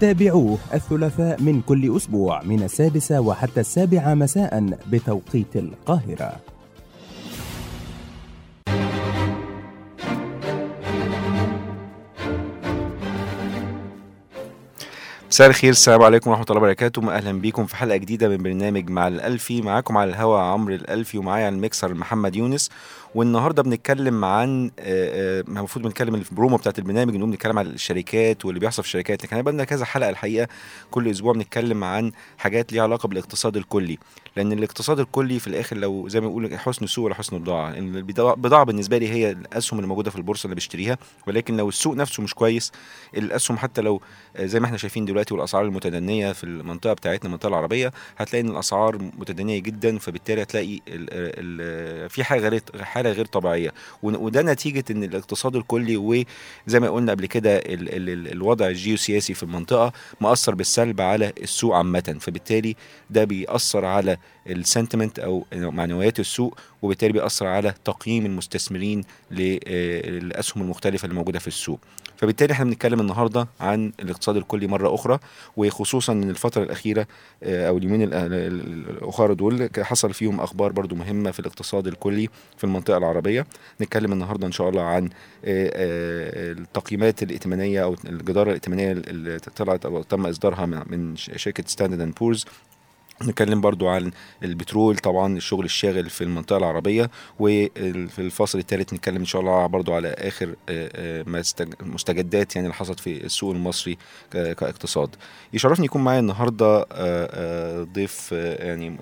تابعوه الثلاثاء من كل أسبوع من السادسة وحتى السابعة مساء بتوقيت القاهرة. مساء الخير السلام عليكم ورحمة الله وبركاته. أهلا بيكم في حلقة جديدة من برنامج مع الألفي. معاكم على الهوا عمرو الألفي ومعايا على الميكسر محمد يونس. والنهارده بنتكلم عن آه، آه، المفروض بنتكلم البرومو بتاعت البرنامج نقوم نتكلم عن الشركات واللي بيحصل في الشركات لكن هيبقى لنا كذا حلقة الحقيقة. كل أسبوع بنتكلم عن حاجات ليها علاقة بالاقتصاد الكلي. لأن الاقتصاد الكلي في الآخر لو زي ما بيقولوا حسن سوق ولا حسن البضاعة البضاعة بالنسبة لي هي الأسهم اللي موجودة في البورصة اللي بشتريها. ولكن لو السوق نفسه مش كويس الأسهم حتى لو آه، زي ما إحنا شايفين دلوقتي والأسعار المتدنية في المنطقة بتاعتنا المنطقة العربية هتلاقي إن الأسعار متدنية جدا. فبالتالي هتلاقي في حاجة غير حاله غير طبيعية. وده نتيجة إن الاقتصاد الكلي وزي ما قلنا قبل كده ال ال ال الوضع الجيوسياسي في المنطقة مأثر بالسلب على السوق عامة. فبالتالي ده بيأثر على السنتمنت أو معنويات السوق وبالتالي بيأثر على تقييم المستثمرين للأسهم المختلفة اللي موجودة في السوق. فبالتالي إحنا بنتكلم النهارده عن الاقتصاد الكلي مرة أخرى وخصوصا إن الفترة الأخيرة آه، أو اليومين ال- ال- الآخر دول حصل فيهم أخبار برضو مهمة في الاقتصاد الكلي في المنطقة العربية. نتكلم النهارده إن شاء الله عن آه، آه، التقييمات الائتمانية أو الجدارة الائتمانية اللي طلعت أو تم إصدارها من شركة Standard & Poor's نتكلم برضو عن البترول طبعا الشغل الشاغل في المنطقة العربية وفي الفاصل الثالث نتكلم إن شاء الله برضو على آخر آه، آه، مستجدات يعني اللي حصلت في السوق المصري كاقتصاد. يشرفني يكون معايا النهاردة آه، ضيف يعني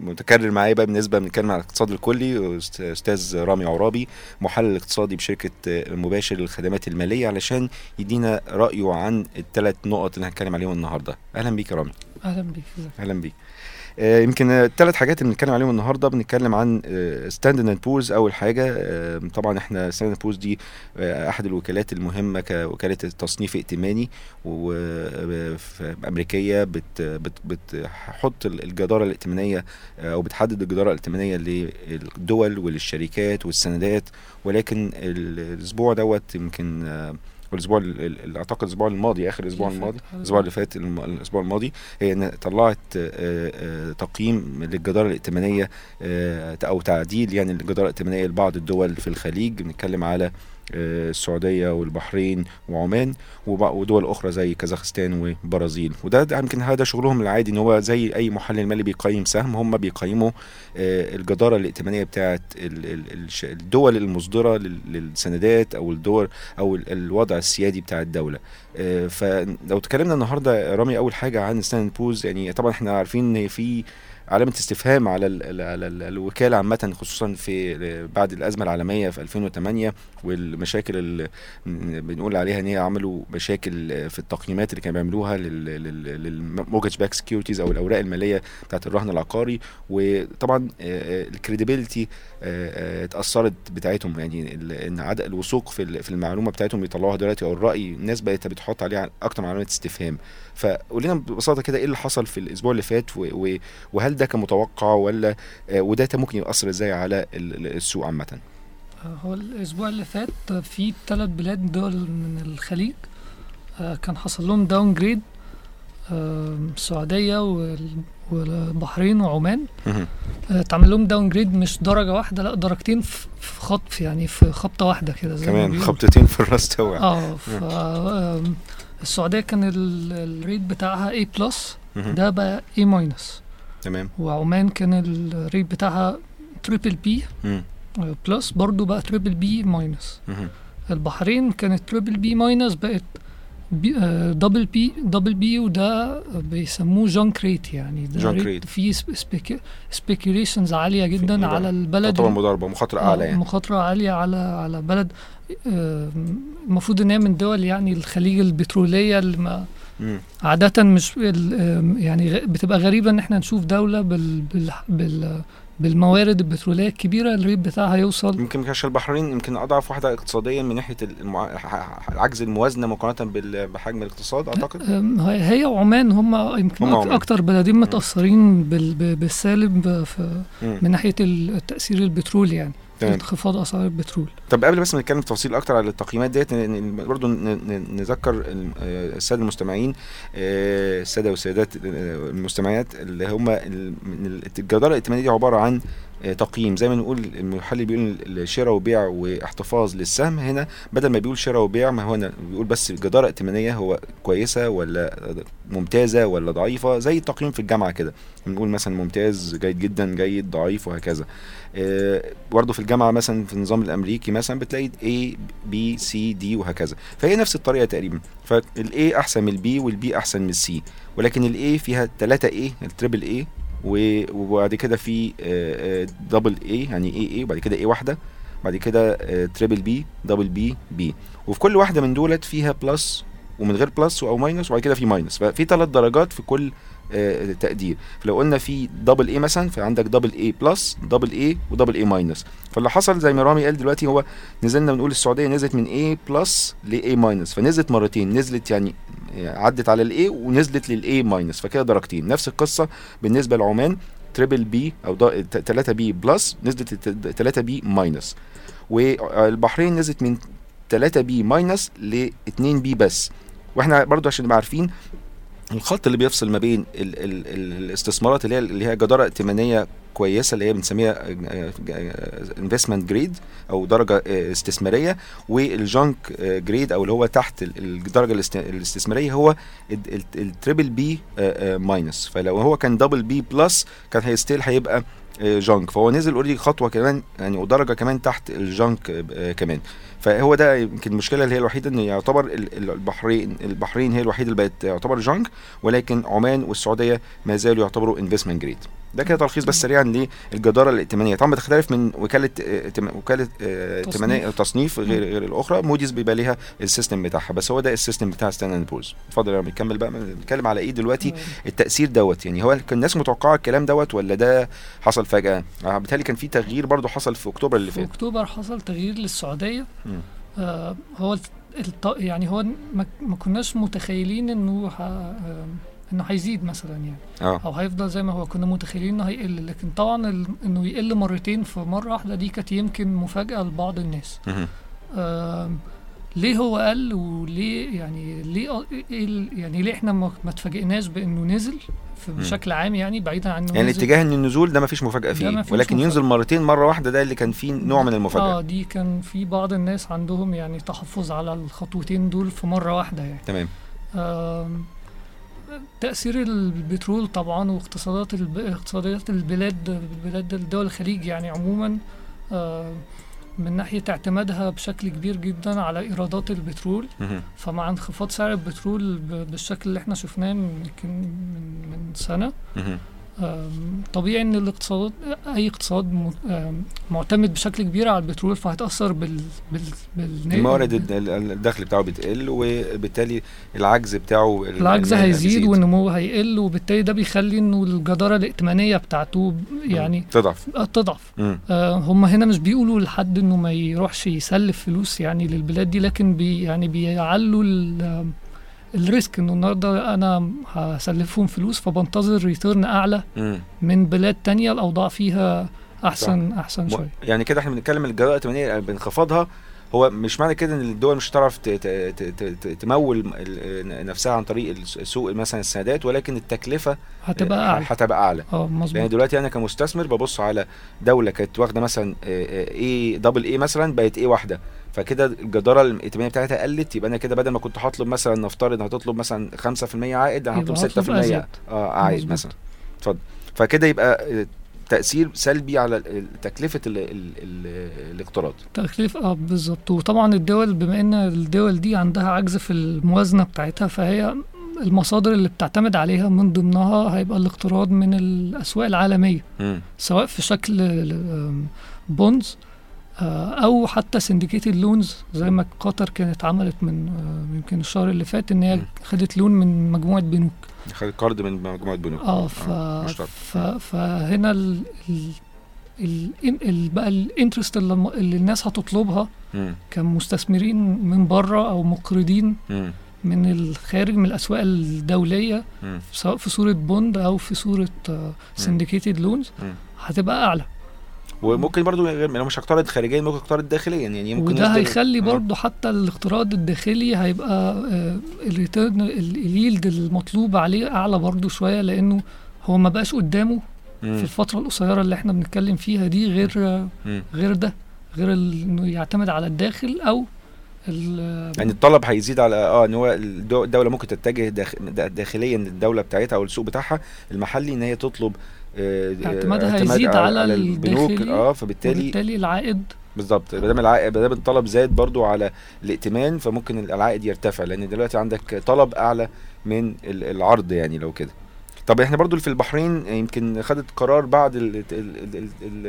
متكرر معايا بقى بالنسبة بنتكلم على الاقتصاد الكلي أست- أستاذ رامي عرابي محلل اقتصادي بشركة مباشر للخدمات المالية علشان يدينا رأيه عن الثلاث نقط اللي هنتكلم عليهم النهاردة. أهلا بيك يا رامي. أهلا بيك. أهلا بيك. آه، يمكن الثلاث حاجات اللي بنتكلم عليهم النهارده. بنتكلم عن Standard & Poor's أول حاجة. آه، طبعا إحنا Standard Poor's دي آه، أحد الوكالات المهمة كوكاله تصنيف ائتماني. وأمريكية بت بت بتحط الجدارة الائتمانية آه، أو بتحدد الجدارة الائتمانية للدول وللشركات والسندات. ولكن ال- الأسبوع دوت يمكن آه، والاسبوع ال- ال- أعتقد الأسبوع الماضي آخر الأسبوع الماضي. الأسبوع اللي فات الأسبوع الماضي هي إن طلعت تقييم للجدارة الائتمانية أو تعديل يعني الجداره الائتمانية لبعض الدول في الخليج بنتكلم على السعودية والبحرين وعمان ودول أخرى زي كازاخستان والبرازيل وده ده يمكن هذا شغلهم العادي إن هو زي أي محلل مالي بيقيم سهم هم بيقيموا آه، الجدارة الائتمانية بتاعه الدول المصدرة لل- للسندات أو الدول أو ال- الوضع السيادي بتاع الدولة. آه، فلو اتكلمنا النهارده رامي أول حاجة عن Standard & Poor's يعني طبعا إحنا عارفين إن في علامة استفهام على ال ال على ال الوكالة عامة خصوصا في بعد الأزمة العالمية في 2008 والمشاكل اللي بنقول عليها إن هي عملوا مشاكل في التقييمات اللي كانوا بيعملوها لل mortgage-backed securities أو الأوراق المالية بتاعت الرهن العقاري. وطبعا ال credibility اتأثرت بتاعتهم. يعني إن عدد الوثوق في ال- في المعلومة بتاعتهم بيطلعوها دلوقتي أو الرأي الناس بقت بتحط عليها أكتر من علامة استفهام. فقول لنا ببساطة كده إيه اللي حصل في الأسبوع اللي فات وهل ده كان متوقع ولا آه، وده ممكن يأثر إزاي على ال- ال- السوق عامة آه، هو الأسبوع اللي فات آه، في ثلاث بلاد دول من الخليج آه، كان حصل لهم downgrade السعودية وال- والبحرين وعمان. آه، اتعمل لهم downgrade مش درجة واحدة لا درجتين في خطف يعني في خبطة واحدة كده كمان. خبطتين في الرأس توع آه السعودية كان ال- ال rate بتاعها A plus. ده بقى A minus تمام وعمان كان ال rate بتاعها triple B. plus برضو بقى triple B minus. البحرين كانت triple B minus بقت B آه double B double B وده بيسموه junk rate يعني ده junk rate rate. فيه speculations عالية جدا على البلد طبعا مضاربة مخاطرة أعلى آه، يعني مخاطرة عالية على على بلد آه، المفروض إن هي من دول يعني الخليج البترولية اللي ما مم. عادة مش يعني بتبقى غريبة إن إحنا نشوف دولة بال بال بال بالموارد البترولية الكبيرة الريت بتاعها يوصل يمكن عشان البحرين يمكن أضعف واحدة اقتصاديا من ناحية المع... العجز الموازنة مقارنة بحجم الاقتصاد أعتقد هي وعمان هم يمكن هم. أكتر بلدين متأثرين بال- بالسالب في. من ناحية التأثير البترولي يعني تمام. انخفاض أسعار البترول طب قبل بس ما نتكلم تفاصيل أكتر على التقييمات ديت ن- نذكر آه، السادة المستمعين آه، السادة والسيدات آه، المستمعات اللي هم الجدارة الائتمانية دي عبارة عن تقييم. زي ما نقول المحلل بيقول الشراء وبيع واحتفاظ للسهم. هنا بدل ما بيقول شراء وبيع ما هو هنا بيقول بس جدارة ائتمانية هو كويسة ولا ممتازة ولا ضعيفة؟ زي التقييم في الجامعة كده. بنقول مثلا ممتاز جيد جدا جيد ضعيف وهكذا. آه، برضه في الجامعة مثلا في النظام الأمريكي مثلا بتلاقي A B C D وهكذا. فهي نفس الطريقة تقريبا. فال A أحسن من ال B وال B أحسن من ال C ولكن ال A فيها 3 A ال triple A وبعد كده في double A يعني A A وبعد كده A واحدة بعد كده triple B double B B وفي كل واحدة من دولت فيها plus ومن غير plus أو minus وبعد كده في minus ففي ثلاث درجات في كل آه، تقدير. فلو قلنا في double A مثلا فعندك double A plus double A و double A minus فاللي حصل زي ما رامي قال دلوقتي هو نزلنا بنقول السعودية نزلت من A plus ل A minus فنزلت مرتين. نزلت يعني عدت على ال A ونزلت لل A minus فكده درجتين. نفس القصة بالنسبة لعمان. triple B أو 3 B plus نزلت 3 B minus والبحرين نزلت من 3 B minus ل 2 B بس. وإحنا برضو عشان نبقى عارفين الخط اللي بيفصل ما بين ال ال ال الاستثمارات اللي هي اللي هي جدارة ائتمانية كويسة اللي هي بنسميها investment grade أو درجة آه، استثمارية وال junk grade أو اللي هو تحت ال- الدرجه الاست- الاستثمارية هو ال triple B minus فلو هو كان double B plus كان هي still هيبقى junk فهو نزل already خطوة كمان يعني ودرجة كمان تحت ال junk آه، كمان. فهو ده يمكن المشكلة اللي هي الوحيدة إن يعتبر ال- ال- البحرين البحرين هي الوحيدة اللي بقت تعتبر junk ولكن عمان والسعودية ما زالوا يعتبروا investment grade ده كده تلخيص بس سريعا للجدارة الائتمانية. طبعا بتختلف من وكالة آه، وكالة آه، ائتمانية تصنيف غير غير الأخرى. موديز بيبقى ليها ال system بتاعها. بس هو ده ال system بتاع Standard & Poor's اتفضل يا رامي نكمل بقى. نتكلم على إيه دلوقتي؟ التأثير دوت. يعني هو كان الناس متوقعة الكلام دوت ولا ده حصل فجأة؟ آه، بالتالي كان في تغيير برضو حصل في أكتوبر اللي في فات أكتوبر حصل تغيير للسعودية. مم. آه هو الط... يعني هو ما, ما كناش متخيلين إنه ه... آه إنه هيزيد مثلا يعني. آه. أو هيفضل زي ما هو. كنا متخيلين إنه هيقل. لكن طبعا ال... إنه يقل مرتين في مرة واحدة دي كانت يمكن مفاجأة لبعض الناس. مهم. ليه هو قل وليه يعني ليه إيه يعني ليه إحنا ما اتفاجئناش بإنه نزل بشكل عام يعني بعيدا عن يعني نزل؟ اتجاه إن النزول ده ما فيش مفاجأة فيه مفيش ولكن مفاجأة. ينزل مرتين مرة واحدة ده اللي كان فيه نوع من آه المفاجاه دي كان في بعض الناس عندهم يعني تحفظ على الخطوتين دول في مرة واحدة يعني. تمام. آم، تأثير البترول طبعا واقتصادات الب... اقتصاديات البلاد بلاد دول الخليج يعني عموما آم، من ناحية اعتمادها بشكل كبير جدا على إيرادات البترول. فمع انخفاض سعر البترول بالشكل اللي إحنا شفناه يمكن من, من سنة طبيعي إن الاقتصاد أي اقتصاد معتمد بشكل كبير على البترول فهيتأثر بال بال بال الموارد الد- ال- الدخل بتاعه بتقل وبالتالي العجز بتاعه ال- العجز ال- هيزيد والنمو هيقل وبالتالي ده بيخلي إنه الجدارة الائتمانية بتاعته يعني تضعف. آه، تضعف. آه، هم هنا مش بيقولوا لحد إنه ما يروحش يسلف فلوس يعني للبلاد دي لكن بي يعني بيعلوا ال risk إنه النهارده أنا هسلفهم فلوس فبنتظر return أعلى مم. من بلاد تانية الأوضاع فيها احسن أحسن م- شوية. يعني كده إحنا بنتكلم الجداره الائتمانيه بانخفاضها. هو مش معنى كده إن الدول مش هتعرف تمول نفسها عن طريق السوق مثلا السندات ولكن التكلفة هتبقى أعلى. هتبقى أعلى. آه مظبوط. دلوقتي أنا كمستثمر ببص على دولة كانت واخدة مثلا اي دبل اي مثلا بقت اي واحدة. فكده الجدارة الائتمانية بتاعتها قلت يبقى أنا كده بدل ما كنت هطلب مثلا نفترض هتطلب مثلا 5% عائد أنا هطلب هطلب 6% أزيد. آه عائد. مثلا اتفضل فكده يبقى آه، تأثير سلبي على تكلفة ال ال ال الاقتراض تكليف آه بالظبط وطبعا الدول بما إن الدول دي عندها عجز في الموازنة بتاعتها فهي المصادر اللي بتعتمد عليها من ضمنها هيبقى الاقتراض من الأسواق العالمية مم. سواء في شكل بونز أو حتى سندكيتد لونز زي ما قطر كانت عملت من آه، يمكن الشهر اللي فات إن هي. خدت لون من مجموعة بنوك خد قرض من مجموعة بنوك آه ف... مشترك. ف... فهنا ال... ال... ال... ال... بقى ال interest اللي, اللي الناس هتطلبها. كمستثمرين من بره أو مقرضين. من الخارج من الأسواق الدولية مم. سواء في صورة bond أو في صورة syndicated loans. هتبقى أعلى وممكن برضو غير لو مش هقترض خارجيا ممكن أقترض داخليا يعني ممكن وده هيخلي آه. برضو حتى الاقتراض الداخلي هيبقى آه، الريتيرن اليلد المطلوب عليه أعلى برضو شوية لأنه هو ما بقاش قدامه في مم. الفترة القصيرة اللي إحنا بنتكلم فيها دي غير آه، مم. غير ده غير إنه يعتمد على الداخل أو يعني الطلب هيزيد على آه إن هو الدو- الدولة ممكن تتجه داخ... دا- داخليا الدولة بتاعتها أو السوق بتاعها المحلي إن هي تطلب آه، آه، اعتمادها اعتماد هيزيد على البنوك الداخلي آه فبالتالي وبالتالي العائد. بالظبط ما دام العائد ما دام الطلب زاد برضو على الائتمان فممكن العائد يرتفع لأن دلوقتي عندك طلب أعلى من ال- العرض يعني لو كده. طب إحنا برضو في البحرين يمكن خدت قرار بعد ال ال ال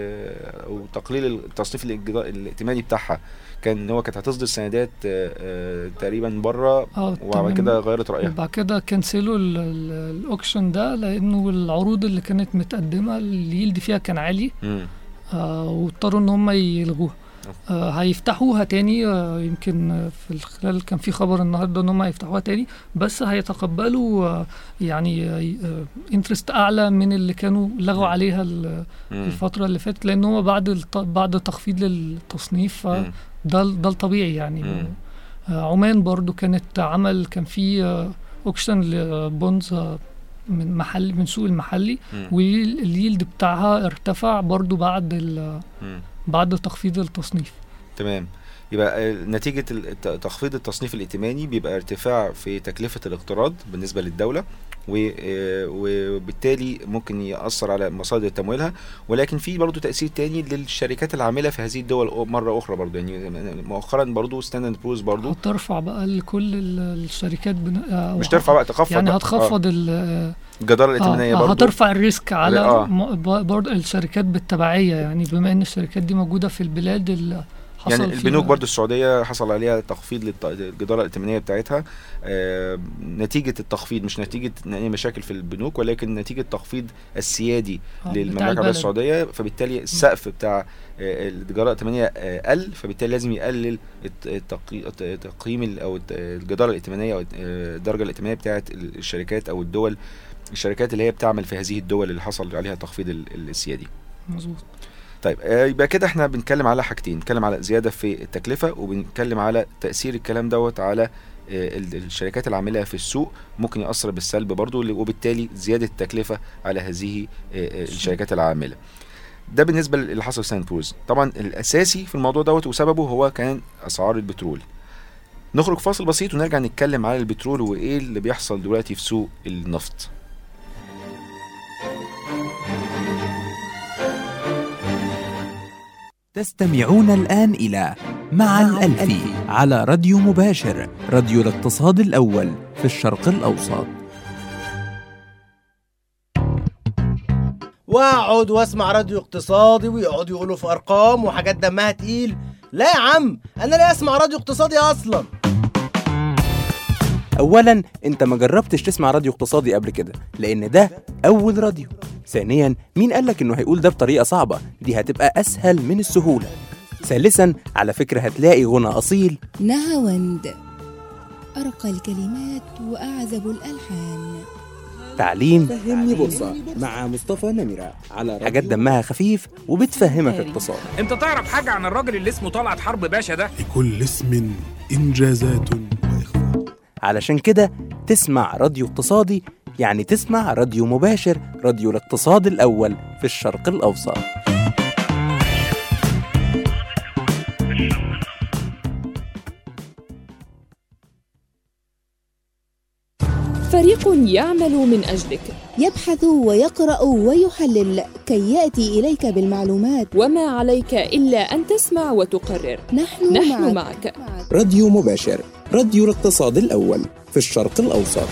أو تقليل التصنيف الائتماني بتاعها كان ان هو كانت هتصدر سندات آه، آه، تقريبا بره آه وبعد. كده غيرت رأيها وبعد كده كنسلوا ال- ال- الأوكشن ده لأنه العروض اللي كانت متقدمة اليلد فيها كان عالي. آه واضطروا إن هم يلغوها آه هيفتحوها تاني آه يمكن آه، في الخلال كان في خبر النهارده إن هم هيفتحوها تاني بس هيتقبلوا آه يعني interest أعلى من اللي كانوا لغوا عليها. الفترة اللي فاتت لأن هو بعد بعد تخفيض للتصنيف. ده ده الطبيعي يعني. آه عمان برضو كانت عمل كان في آه auction ل bonds آه من محل من سوق المحلي. واليلد بتاعها ارتفع برضو بعد. بعد تخفيض التصنيف. تمام. يبقى آه، نتيجة تخفيض التصنيف الائتماني بيبقى ارتفاع في تكلفة الاقتراض بالنسبة للدولة. وبالتالي ممكن يأثر على مصادر تمويلها ولكن في برضو تأثير تاني للشركات العاملة في هذه الدول مرة أخرى برضو يعني مؤخرا برضو ستاندرد بروز برضو هترفع بقى لكل ال- الشركات بن... آه، مش ترفع بقى تخفض يعني. هتخفض آه. الجدارة الائتمانية آه برضو هترفع الريسك على آه. م- ب- برضو الشركات بالتبعية يعني بما إن الشركات دي موجودة في البلاد يعني البنوك برضو السعودية حصل عليها تخفيض للجدارة الائتمانية بتاعتها. آه، نتيجة التخفيض مش نتيجة إن أي مشاكل في البنوك ولكن نتيجة تخفيض السيادي آه، العربية البلد. السعودية. فبالتالي السقف بتاع آه، الجدارة الائتمانية آه، قل. فبالتالي لازم يقلل تقييم ال- أو الت- الجدارة الائتمانية أو الت- آه، الدرجة الائتمانية بتاعت ال- الشركات أو الدول الشركات اللي هي بتعمل في هذه الدول اللي حصل عليها تخفيض ال- السيادي. مظبوط. طيب آه، يبقى كده إحنا بنتكلم على حاجتين بنتكلم على زيادة في التكلفة وبنتكلم على تأثير الكلام دوت على آه، ال- الشركات العاملة في السوق ممكن يأثر بالسلب برضو وبالتالي زيادة التكلفة على هذه آه، الشركات العاملة. ده بالنسبة اللي حصل في سان بروز. طبعا الأساسي في الموضوع دوت وسببه هو كان أسعار البترول. نخرج فاصل بسيط ونرجع نتكلم على البترول وإيه اللي بيحصل دلوقتي في سوق النفط. تستمعون الآن إلى مع الألفي على راديو مباشر راديو الاقتصاد الأول في الشرق الأوسط. واقعد واسمع راديو اقتصادي ويقعدوا يقولوا في أرقام وحاجات دمها تقيل. لا يا عم أنا ليه أسمع راديو اقتصادي أصلا. أولا أنت ما جربتش تسمع راديو اقتصادي قبل كده لأن ده أول راديو. ثانيا مين قالك إنه هيقول ده بطريقة صعبة؟ دي هتبقى أسهل من السهولة. ثالثا على فكرة هتلاقي غنى أصيل. نهاوند أرقى الكلمات وأعذب الألحان. تعليم. فهمني بورصة مع مصطفى نمرة على حاجات دمها خفيف وبتفهمك اقتصاد. أنت تعرف حاجة عن الراجل اللي اسمه طلعت حرب باشا ده؟ لكل اسم إنجازات. وإخفاء علشان كده تسمع راديو اقتصادي يعني تسمع راديو مباشر راديو الاقتصاد الأول في الشرق الأوسط. فريق يعمل من أجلك. يبحث ويقرأ ويحلل كي يأتي إليك بالمعلومات. وما عليك إلا أن تسمع وتقرر. نحن, نحن معك. معك. راديو مباشر. راديو الاقتصاد الأول في الشرق الأوسط.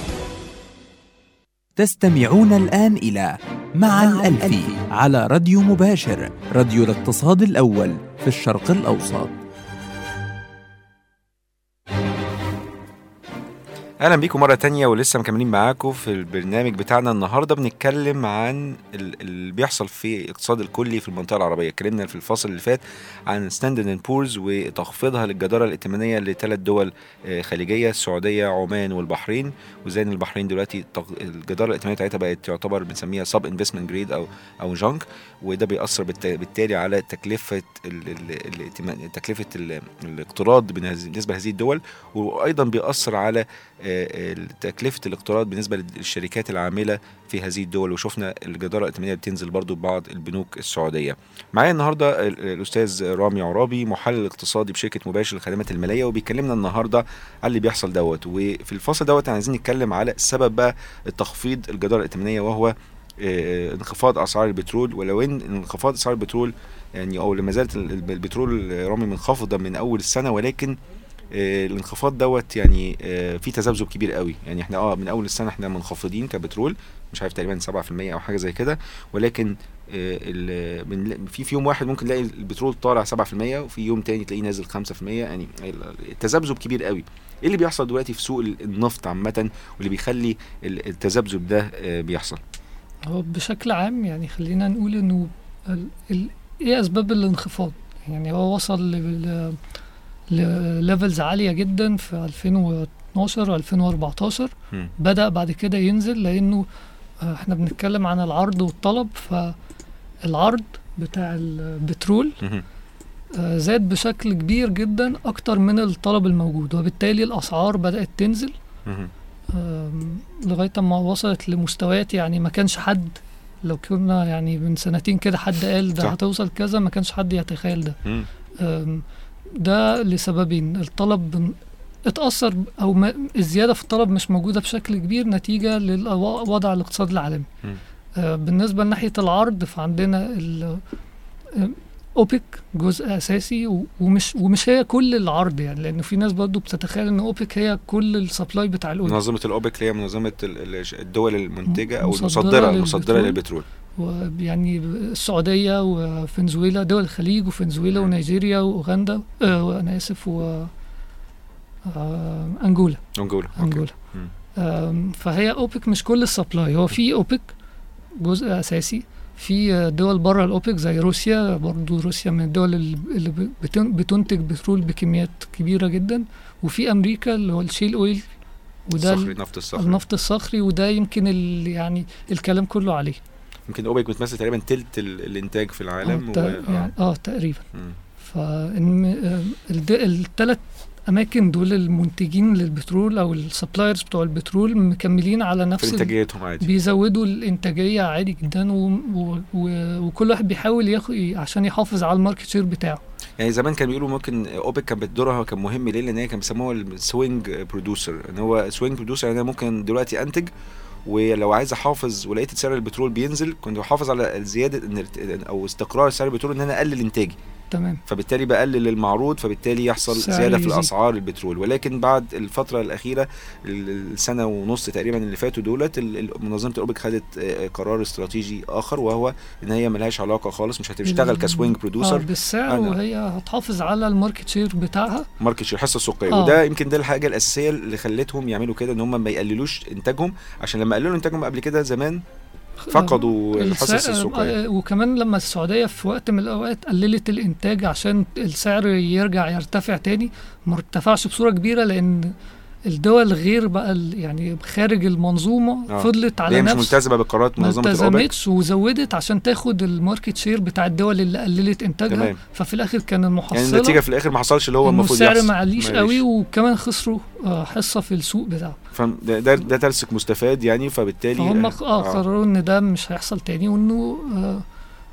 تستمعون الآن إلى مع الألفي على راديو مباشر. راديو الاقتصاد الأول في الشرق الأوسط. أهلا بيكم مرة تانية ولسه مكملين معاكم في البرنامج بتاعنا. النهارده بنتكلم عن ال- اللي بيحصل في الاقتصاد الكلي في المنطقة العربية. اتكلمنا في الفصل اللي فات عن Standard & Poor's وتخفيضها للجدارة الائتمانية لثلاث دول آه، خليجية السعودية عمان والبحرين. وزي ان البحرين دلوقتي الجدارة الائتمانية بتاعتها بقت تعتبر بنسميها sub investment grade أو أو junk وده بيأثر بالت- بالتالي على تكلفة تكلفة ال- الاقتراض بالنسبة لهذه الدول. وأيضا بيأثر على آه، تكلفة الاقتراض بالنسبة للشركات العاملة في هذه الدول وشفنا الجدارة الائتمانية بتنزل برضو ببعض البنوك السعودية. معايا النهارده ال- الأستاذ رامي عرابي محلل اقتصادي بشركة مباشر للخدمات المالية وبيكلمنا النهارده على اللي بيحصل دوت وفي الفصل دوت عايزين نتكلم على سبب بقى التخفيض الجدارة الائتمانية وهو آه، انخفاض أسعار البترول ولو إن انخفاض أسعار البترول يعني أو لما زالت ال- ال- البترول رامي منخفضة من أول السنة ولكن الانخفاض دوت يعني آه، في تذبذب كبير قوي يعني إحنا آه من أول السنة إحنا منخفضين كبترول مش عارف تقريبا 7% أو حاجة زي كده ولكن آه، في في يوم واحد ممكن تلاقي البترول طالع 7% وفي يوم تاني تلاقيه نازل 5% يعني التذبذب كبير قوي إيه اللي بيحصل دلوقتي في سوق ال- النفط عامة واللي بيخلي ال- التذبذب ده آه، بيحصل هو بشكل عام يعني خلينا نقول إنه. إيه أسباب الانخفاض يعني هو وصل. لليفلز عالية جدا في 2012 2014 مم. بدأ بعد كده ينزل لأنه آه، إحنا بنتكلم عن العرض والطلب فالعرض بتاع البترول. آه، زاد بشكل كبير جدا أكتر من الطلب الموجود وبالتالي الأسعار بدأت تنزل لغاية ما وصلت لمستويات يعني ما كانش حد لو كنا يعني من سنتين كده حد قال ده. هتوصل كذا ما كانش حد يتخيل ده ده لسببين الطلب اتأثر أو ما الزيادة في الطلب مش موجودة بشكل كبير نتيجة للوضع الاقتصادي العالمي. آه، بالنسبة لناحية العرض فعندنا أوبك جزء أساسي ومش ومش هي كل العرض يعني لأنه في ناس برضو بتتخيل إن أوبك هي كل ال supply بتاع ال oil منظمة الاوبك اللي هي منظمة ال- ال- الدول المنتجة أو المصدرة المصدرة للبترول. ويعني السعودية وفنزويلا دول الخليج وفنزويلا. ونيجيريا وأوغندا آه وأنا آسف و آه أنجولا. أنجولا. آم، فهي أوبك مش كل ال supply هو في أوبك جزء أساسي في دول بره الأوبك زي روسيا برضو روسيا من الدول اللي اللي بتن- بتنتج بترول بكميات كبيرة جدا وفي أمريكا اللي هو ال shale oil وده الصخري نفط الصخري النفط الصخري وده يمكن يعني الكلام كله عليه يمكن أوبك بتمثل تقريبا تلت ال- الإنتاج في العالم آه, تا- و... يعني آه تقريبا. فالثلاث أماكن دول المنتجين للبترول أو ال suppliers بتوع البترول مكملين على نفس إنتاجيتهم عادي. بيزودوا الإنتاجية عادي جدا و... و... و... وكل واحد بيحاول ياخد عشان يحافظ على ال market share بتاعه. يعني زمان كانوا بيقولوا ممكن أوبك كان دورها كان مهم ليه؟ لأن هي كان بيسموها ال swing producer إن هو swing producer يعني أنا ممكن دلوقتي أنتج ولو عايز أحافظ ولقيت سعر البترول بينزل كنت بحافظ على زيادة أو استقرار سعر البترول إن أنا أقلل إنتاجي. تمام. فبالتالي بقلل المعروض فبالتالي يحصل زيادة في. الأسعار البترول. ولكن بعد الفترة الأخيرة ال- السنة ونص تقريبا اللي فاتوا دولت منظمة الأوبك خدت آه، قرار استراتيجي آخر وهو إن هي ملهاش علاقة خالص مش هتشتغل ك swing آه producer. بالسعر أنا- وهي هتحافظ على ال market share بتاعها. market share الحصه السوقيه آه. وده يمكن ده الحاجة الأساسية اللي خلتهم يعملوا كده إن هم ما يقللوش إنتاجهم عشان لما قللوا إنتاجهم قبل كده زمان فقدوا الحصص السوقيه آه، وكمان لما السعودية في وقت من الأوقات قللت الإنتاج عشان السعر يرجع يرتفع تاني ما ارتفعش بصورة كبيرة لأن الدول غير بقى يعني خارج المنظومة آه. فضلت على مش نفس ملتزمة بقرارات ما منظمه الأوبك التزمتش وزودت عشان تاخد ال market share بتاع الدول اللي قللت إنتاجها تمام. ففي الآخر كان المحصلة يعني النتيجة في الآخر ما حصلش اللي هو المفروض السعر يحصل ما عليش ما قوي. وكمان خسروا آه، حصة في السوق بتاعه فده ده, ده ترسك مستفاد يعني فبالتالي فهم آه، آه قرروا إن ده مش هيحصل تاني وإنه آه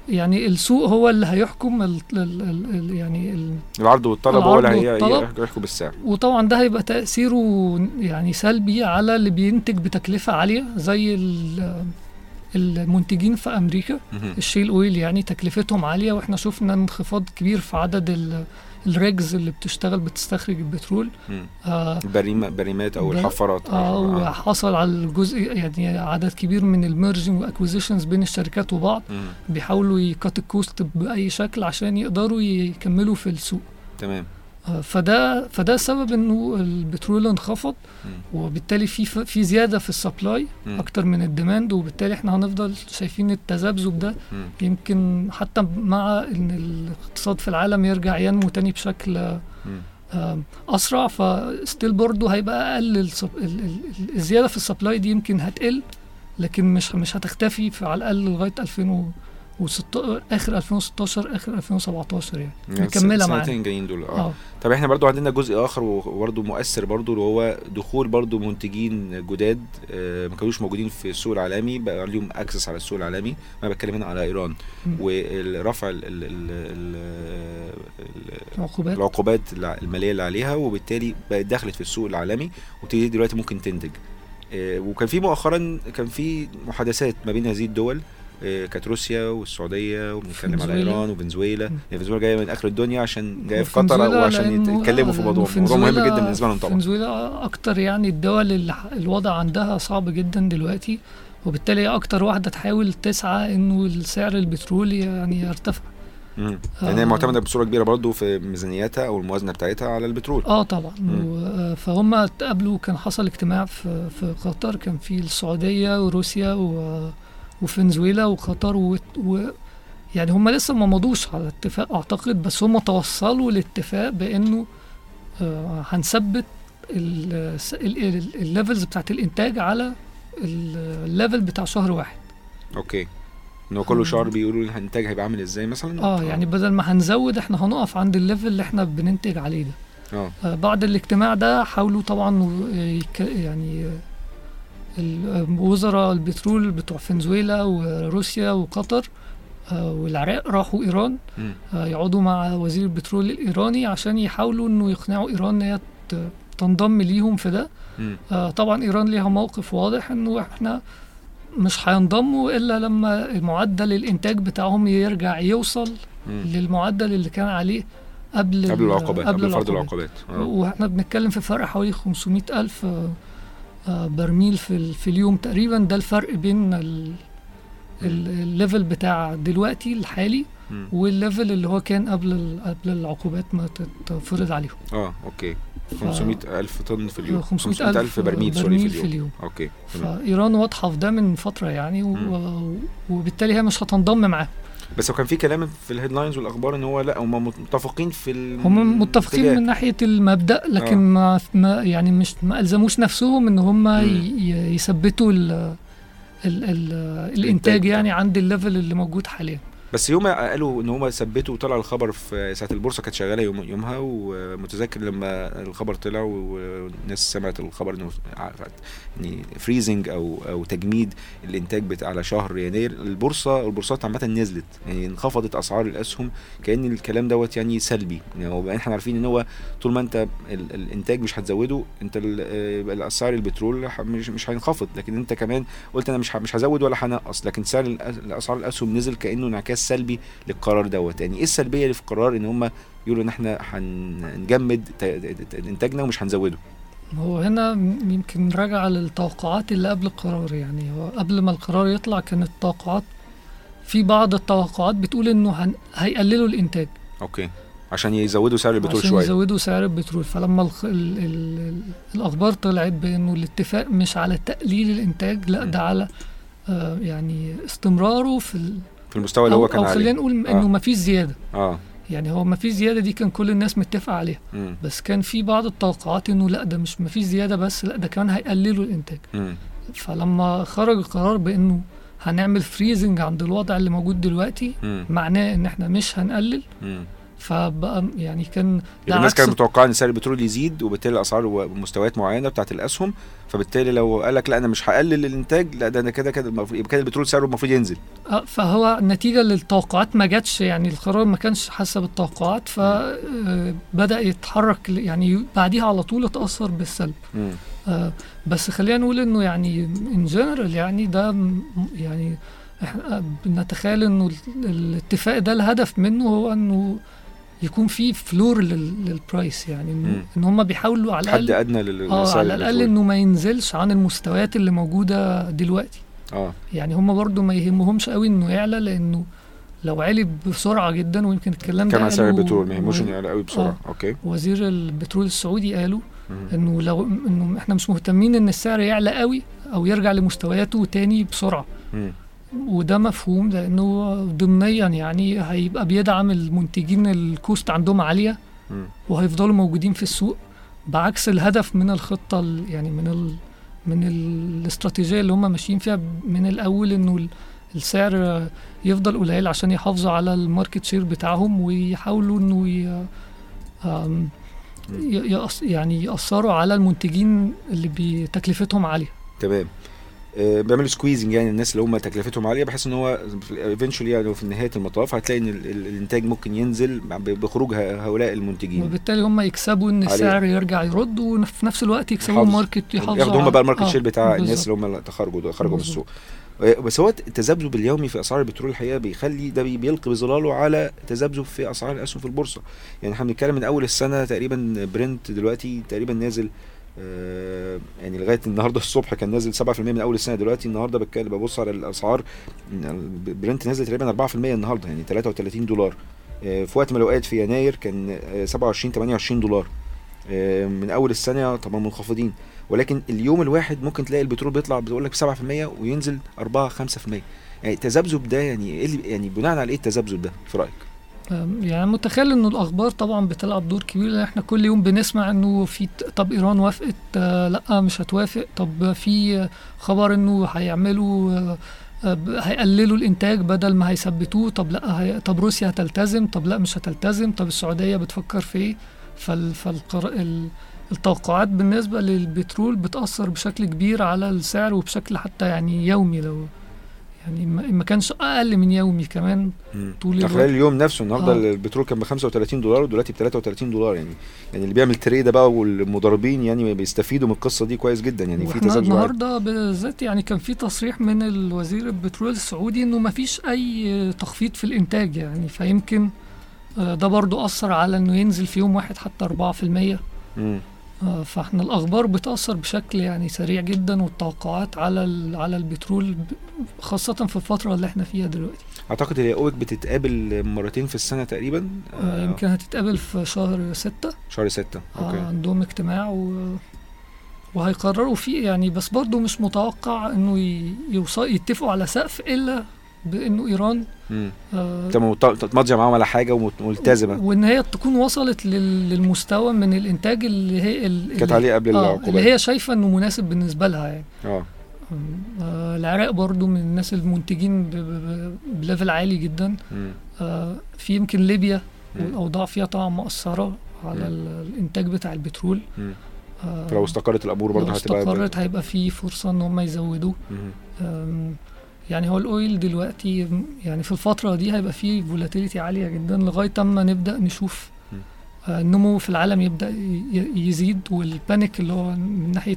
يعني السوق هو اللي هيحكم ال ال ال ال يعني ال العرض والطلب هو اللي هيحكم بالسعر. وطبعا ده هيبقى تأثيره يعني سلبي على اللي بينتج بتكلفة عالية زي المنتجين في أمريكا. مهم. الشيل أويل يعني تكلفتهم عالية وإحنا شفنا انخفاض كبير في عدد ال- ال rigs اللي بتشتغل بتستخرج البترول. آه بريم بريمات أو ب- الحفارات آه وحصل على الجزء يعني عدد كبير من ال merging و acquisitions بين الشركات وبعض. مم. بيحاولوا ي cut ال cost بأي شكل عشان يقدروا يكملوا في السوق. تمام. آه، فده فده سبب إنه البترول انخفض. وبالتالي في في زيادة في ال supply. أكتر من ال demand وبالتالي إحنا هنفضل شايفين التذبذب ده. يمكن حتى مع إن الاقتصاد في العالم يرجع ينمو تاني بشكل. آم، أسرع فستيل برضه هيبقى أقل الزيادة في السبلاي دي يمكن هتقل لكن مش مش هتختفي في على الأقل لغاية 2016 آخر 2016 آخر 2017 يعني. يعني مكمله معانا. السنتين جايين دول آه. آه. طب إحنا برضو عندنا جزء آخر وبرضو مؤثر برضو اللي هو دخول برضو منتجين جداد آه، ما كانوش موجودين في السوق العالمي بقى ليهم اكسس على السوق العالمي. أنا بتكلم هنا على إيران. مم. والرفع ال- ال- ال- ال- ال- العقوبات. العقوبات الع- المالية اللي عليها وبالتالي بقت دخلت في السوق العالمي وبتبتدي دلوقتي ممكن تنتج. آه، وكان في مؤخرا كان في محادثات ما بين هذه الدول آه، كانت روسيا والسعودية وبنتكلم على. إيران وفنزويلا مم. فنزويلا جاية من آخر الدنيا عشان جاية في قطر وعشان يتكلموا في آه، موضوع موضوع مهم جدا بالنسبة لهم طبعا فنزويلا أكتر يعني الدول اللي الوضع عندها صعب جدا دلوقتي وبالتالي هي أكتر واحدة تحاول تسعى إنه السعر البترول يعني يرتفع. لأن هي آه. معتمدة بصورة كبيرة برضو في ميزانيتها أو الموازنة بتاعتها على البترول آه طبعا آه، فهم اتقابلوا كان حصل اجتماع في في قطر كان في السعودية وروسيا و- وفنزويلا وقطر و, و يعني هم لسه ما مضوش على اتفاق أعتقد بس هم توصلوا لاتفاق بإنه آه، هنثبت ال levels بتاعت الإنتاج على ال- ال level بتاع شهر واحد. okay. ان هو كل شهر بيقولوا الإنتاج هيبقى عامل إزاي مثلا؟ آه يعني بدل ما هنزود إحنا هنقف عند ال level اللي إحنا بننتج عليه ده. آه. آه، بعد الاجتماع ده حاولوا طبعا آه، يعني آه، وزراء البترول بتوع فنزويلا وروسيا وقطر آه، والعراق راحوا إيران. آه، يقعدوا مع وزير البترول الإيراني عشان يحاولوا إنه يقنعوا إيران إن هي تنضم ليهم في ده. آه، طبعا إيران ليها موقف واضح إنه إحنا مش هينضموا إلا لما معدل الإنتاج بتاعهم يرجع يوصل مم. للمعدل اللي كان عليه قبل قبل ال- العقوبات قبل فرض العقوبات وإحنا بنتكلم في فرق حوالي 500 ألف آه، آه، برميل في, في اليوم تقريبا ده الفرق بين ال- ال- ال level بتاع دلوقتي الحالي. وال level اللي هو كان قبل ال- قبل العقوبات ما تتفرض عليهم. آه okay. ف- 500 ألف طن في اليوم. 500 ألف برميل sorry في اليوم, في اليوم. okay تمام. فإيران واضحة في ده من فترة يعني و... وبالتالي هي مش هتنضم معاهم. بس هو كان في كلام في ال headlines والأخبار إن هو لا هم متفقين في ال- هم متفقين. من ناحية المبدأ لكن آه. ما, ما يعني مش ما ألزموش نفسهم إن هم يثبتوا ال ال ال الإنتاج. يعني عند ال level اللي موجود حاليا بس يوم قالوا إن هم ثبتوا وطلع الخبر في ساعة البورصة كانت شغالة يوم يومها ومتذكر لما الخبر طلع والناس سمعت الخبر إنه يعني freezing أو أو تجميد الإنتاج بتاع على شهر يناير. البورصه البورصات عامة نزلت يعني انخفضت أسعار الأسهم كأن الكلام دوت يعني سلبي. يعني إحنا عارفين إن هو طول ما أنت ال- الإنتاج مش هتزوده أنت آه، الأسعار البترول مش مش هينخفض. لكن أنت كمان قلت أنا مش مش هزود ولا هنقص. لكن سعر الأسعار الأسهم نزل كأنه انعكاس سلبي للقرار دوت يعني إيه السلبية اللي في القرار إن هم يقولوا إن إحنا هنجمد إنتاجنا ومش هنزوده هو هنا يمكن راجع للتوقعات اللي قبل القرار يعني هو قبل ما القرار يطلع كانت التوقعات في بعض التوقعات بتقول إنه هن... هيقللوا الإنتاج okay عشان يزودوا سعر البترول عشان شوية يزودوا سعر البترول فلما. ال... ال... ال... الأخبار طلعت بإنه الاتفاق مش على تقليل الإنتاج لأ. ده على آه يعني استمراره في. في المستوى اللي هو كان أو خلينا عليه نقول آه. إنه ما فيش زيادة. آه. يعني هو ما فيش زيادة دي كان كل الناس متفقة عليها. امم بس كان في بعض التوقعات إنه لأ ده مش ما فيش زيادة بس لأ ده كمان هيقللوا الإنتاج. امم فلما خرج القرار بإنه هنعمل freezing عند الوضع اللي موجود دلوقتي امم معناه إن إحنا مش هنقلل. امم فبقى يعني كان ده الناس كانت متوقعة إن سعر البترول يزيد وبالتالي الأسعار ومستويات معينة بتاعت الأسهم فبالتالي لو قال لك لا أنا مش هقلل الإنتاج لا ده أنا كده كده المفروض يبقى كده البترول سعره المفروض ينزل. آه، فهو نتيجة للتوقعات ما جاتش يعني القرار ما كانش حسب التوقعات فبدأ يتحرك ل- يعني بعديها على طول اتأثر بالسلب. آه، بس خلينا نقول إنه يعني ان جنرال يعني ده يعني إحنا بنتخيل إنه ال- الاتفاق ده الهدف منه هو إنه يكون في floor لل- لل price يعني مم. إن, ان هم بيحاولوا على حد الأقل أدنى لل- آه على الأقل. إنه ما ينزلش عن المستويات اللي موجودة دلوقتي آه يعني هم برضو ما يهمهمش قوي إنه يعلى لإنه لو عالي بسرعة جدا ويمكن الكلام ده كان سعر البترول ما يهموش إنه يعلى قوي بسرعة okay وزير البترول السعودي قالوا. إنه لو إنه إحنا مش مهتمين إن السعر يعلى قوي أو يرجع لمستوياته تاني بسرعة مم. وده مفهوم لأنه ضمنيا يعني هيبقى بيدعم المنتجين ال cost عندهم عالية. وهيفضلوا موجودين في السوق بعكس الهدف من الخطة ال- يعني من ال من ال- الاستراتيجية اللي هم ماشيين فيها من الأول إنه ال- السعر يفضل قليل عشان يحافظوا على ال market share بتاعهم ويحاولوا إنه ي- يعني يأثروا على المنتجين اللي بتكلفتهم عالية. تمام. بيعملوا squeezing يعني الناس اللي هم تكلفتهم عالية بحيث إن هو eventually يعني في نهاية المطاف هتلاقي إن ال- ال- الإنتاج ممكن ينزل بخروج هؤلاء المنتجين وبالتالي هم يكسبوا إن. السعر يرجع يرد وفي نفس الوقت يكسبوا ال market يحافظوا ياخدوا هم بقى ال market آه، share بتاع الناس بالظبط. اللي هم اللي خرجوا من. السوق آه، بس هو التذبذب اليومي في أسعار البترول الحقيقة بيخلي ده بي- بيلقي بظلاله على تذبذب في أسعار الأسهم في البورصة يعني إحنا بنتكلم من أول السنة تقريبا برنت دلوقتي تقريبا نازل آه، يعني لغاية النهارده الصبح كان نازل 7% من أول السنة دلوقتي النهارده بتكلم ببص على الأسعار برنت نازل تقريبا 4% النهارده يعني 33 دولار. آه، في وقت من الاوقات في يناير كان آه، 27 28 دولار. آه، من أول السنة طبعا منخفضين. ولكن اليوم الواحد ممكن تلاقي البترول بيطلع بتقول لك 7% وينزل 4 5% يعني التذبذب ده يعني إيه يعني بناء على إيه التذبذب ده؟ في رأيك؟ يعني متخيل إنه الأخبار طبعا بتلعب دور كبير لأن إحنا كل يوم بنسمع إنه في طب إيران وافقت آه، لأ مش هتوافق طب في خبر إنه هيعملوا آه، هيقللوا الإنتاج بدل ما هيثبتوه طب لأ هي طب روسيا هتلتزم طب لأ مش هتلتزم طب السعودية بتفكر في إيه؟ فال التوقعات بالنسبة للبترول بتأثر بشكل كبير على السعر وبشكل حتى يعني يومي لو يعني ما كانش أقل من يومي كمان طول الوقت خلال اليوم نفسه النهارده آه. البترول كان ب 35 دولار ودلوقتي ب 33 دولار يعني يعني اللي بيعمل تريده بقى والمضاربين يعني بيستفيدوا من القصة دي كويس جدا يعني في عالي. النهارده بالذات يعني كان في تصريح من الوزير البترول السعودي إنه ما فيش أي تخفيض في الإنتاج يعني فيمكن آه، ده برضو أثر على إنه ينزل في يوم واحد حتى 4% مم. آه، فاحنا الأخبار بتأثر بشكل يعني سريع جدا والتوقعات على على البترول خاصة في الفترة اللي إحنا فيها دلوقتي. أعتقد هي اوبك بتتقابل مرتين في السنة تقريبا؟ آه، يمكن هتتقابل في شهر ستة. شهر 6 آه، أوكي. عندهم اجتماع و... وهيقرروا فيه يعني بس برضه مش متوقع إنه. يوصل يتفقوا على سقف إلا بإنه إيران. آه ماضيه معاهم على حاجة وملتزمه وإن هي تكون وصلت لل... للمستوى من الإنتاج اللي هي كانت عليه قبل آه العقوبات. اللي هي شايفة إنه مناسب بالنسبة لها يعني آه آه العراق برضو من الناس المنتجين ب level عالي جدا. آه في يمكن ليبيا مم. والأوضاع فيها طبعا مؤثره على الإنتاج بتاع البترول. آه فلو استقرت الأمور برضه لو هتبقى استقرت هيبقى في فرصة إن هم يزودوا يعني هو ال oil دلوقتي يعني في الفترة دي هيبقى فيه volatility عالية جدا لغاية أما نبدأ نشوف. آه، النمو في العالم يبدأ ي- ي- يزيد وال panic اللي هو من ناحية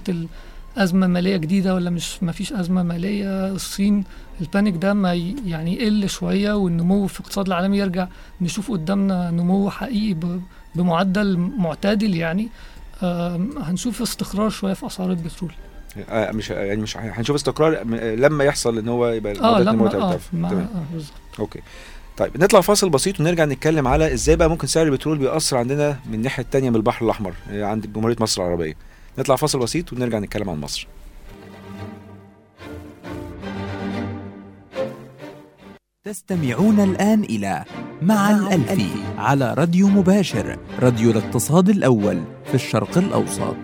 الأزمة مالية جديدة ولا مش ما فيش أزمة مالية الصين ال panic ده ما يعني يقل شوية والنمو في الاقتصاد العالمي يرجع نشوف قدامنا نمو حقيقي بمعدل معتدل يعني آم، هنشوف استقرار شوية في أسعار البترول آه مش يعني مش هنشوف استقرار لما يحصل إن هو يبقى آه لما آه تمام. آه بالظبط. okay. طيب نطلع فاصل بسيط ونرجع نتكلم على إزاي بقى ممكن سعر البترول بيأثر عندنا من الناحية الثانية من البحر الأحمر آه، عند جمهورية مصر العربية. نطلع فاصل بسيط ونرجع نتكلم عن مصر. تستمعون الآن إلى مع الألفي على راديو مباشر راديو الاقتصاد الأول في الشرق الأوسط.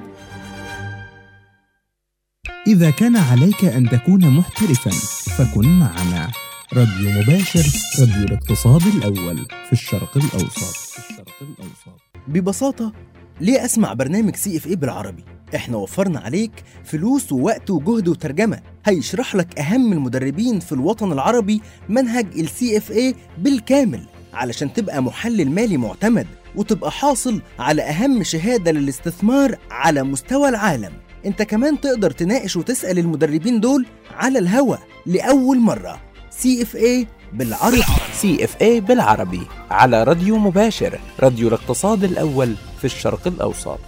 إذا كان عليك أن تكون محترفا فكن معنا. راديو مباشر راديو الاقتصاد الأول في الشرق الأوسط. ببساطة ليه أسمع برنامج CFA بالعربي؟ إحنا وفرنا عليك فلوس ووقت وجهد وترجمة. هيشرح لك أهم المدربين في الوطن العربي منهج ال CFA بالكامل علشان تبقى محلل مالي معتمد وتبقى حاصل على أهم شهادة للاستثمار على مستوى العالم. انت كمان تقدر تناقش وتسأل المدربين دول على الهوا لأول مرة. اي بالعربي. اي بالعربي. على راديو مباشر. راديو الاقتصاد الأول في الشرق الأوسط.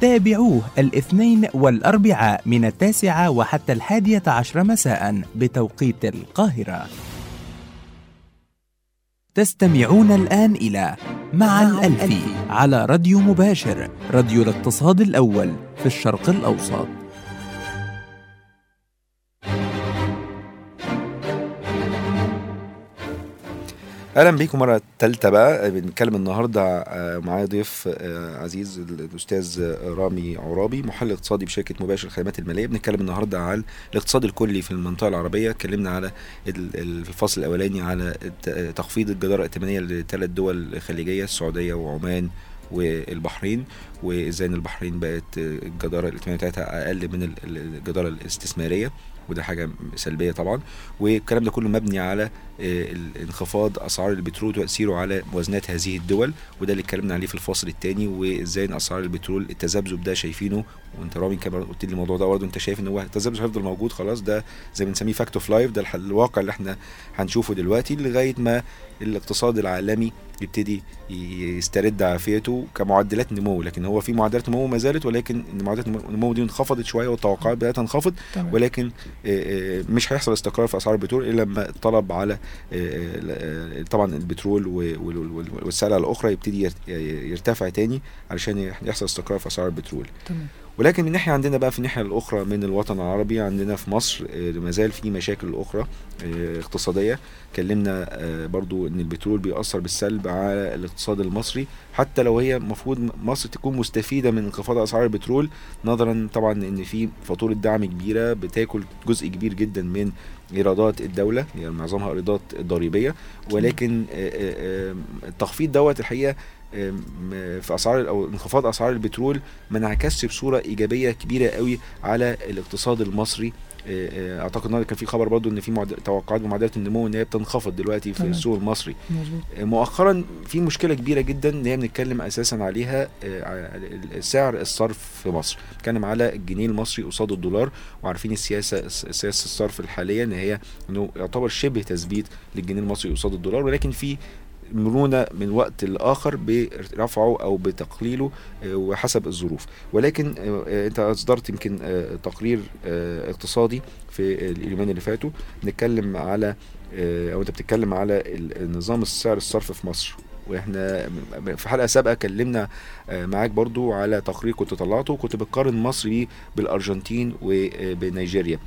تابعوه الاثنين والأربعاء من التاسعة وحتى الحادية عشر مساء بتوقيت القاهرة. تستمعون الآن إلى مع الألفي على راديو مباشر راديو الاقتصاد الأول في الشرق الأوسط. أهلا بيكم مرة تالتة بقى. بنتكلم النهارده آه، معايا ضيف آه، عزيز الأستاذ رامي عرابي محلل اقتصادي بشركة مباشر الخدمات المالية. بنتكلم النهارده على الاقتصاد الكلي في المنطقة العربية. اتكلمنا على الفصل الأولاني على تخفيض الجدارة الائتمانية لثلاث دول خليجية السعودية وعمان والبحرين. وإزاي ان البحرين بقت الجدارة الائتمانية بتاعتها أقل من ال- ال- الجدارة الاستثمارية. وده حاجة سلبية طبعا. والكلام ده كله مبني على آه، انخفاض أسعار البترول وتأثيره على موازنات هذه الدول وده اللي اتكلمنا عليه في الفصل الثاني وإزاي إن أسعار البترول التذبذب ده شايفينه. وأنت رامي كمان قلت لي الموضوع ده برضه أنت شايف إن هو التذبذب هيفضل موجود خلاص ده زي ما بنسميه fact of life ده الواقع اللي إحنا هنشوفه دلوقتي لغاية ما الاقتصاد العالمي يبتدي يسترد عافيته كمعدلات نمو. لكن هو في معدلات نمو ما زالت ولكن معدلات النمو دي انخفضت شوية والتوقعات بدأت تنخفض ولكن آه، آه، مش هيحصل استقرار في أسعار البترول إلا لما الطلب على آه، آه، طبعا البترول و- وال- وال- والسلع الأخرى يبتدي يرت- يرتفع تاني علشان يحصل استقرار في أسعار البترول. تمام. ولكن من ناحية عندنا بقى في الناحية الأخرى من الوطن العربي عندنا في مصر آه، ما زال في مشاكل أخرى آه، اقتصادية. اتكلمنا آه، برضو إن البترول بيأثر بالسلب على الاقتصاد المصري. حتى لو هي المفروض مصر تكون مستفيدة من انخفاض أسعار البترول نظرا طبعا إن في فاتورة دعم كبيرة بتاكل جزء كبير جدا من إيرادات الدولة يعني معظمها إيرادات ضريبية ولكن آه، آه، آه، التخفيض دوت الحقيقة في أسعار أو انخفاض أسعار البترول ما انعكسش بصورة إيجابية كبيرة قوي على الاقتصاد المصري أعتقد النهارده كان في خبر برضو إن في توقعات بمعدلات النمو إن هي بتنخفض دلوقتي في تمام. السوق المصري آه، مؤخرا في مشكلة كبيرة جدا إن هي بنتكلم أساسا عليها آه، سعر الصرف في مصر. بنتكلم على الجنيه المصري قصاد الدولار وعارفين السياسة سياسة الصرف الحالية إن هي إنه يعتبر شبه تثبيت للجنيه المصري قصاد الدولار ولكن في مرونه من وقت لآخر برفعه أو بتقليله آه، وحسب الظروف. ولكن آه، آه، أنت أصدرت يمكن تقرير اقتصادي في اليومين اللي فاتوا. نتكلم على أو أنت بتتكلم على النظام السعر الصرف في مصر. وإحنا في حلقة سابقة كلمنا معاك برضو على تقرير كنت طلعته وكنت بتقارن مصر بالأرجنتين وبنيجيريا.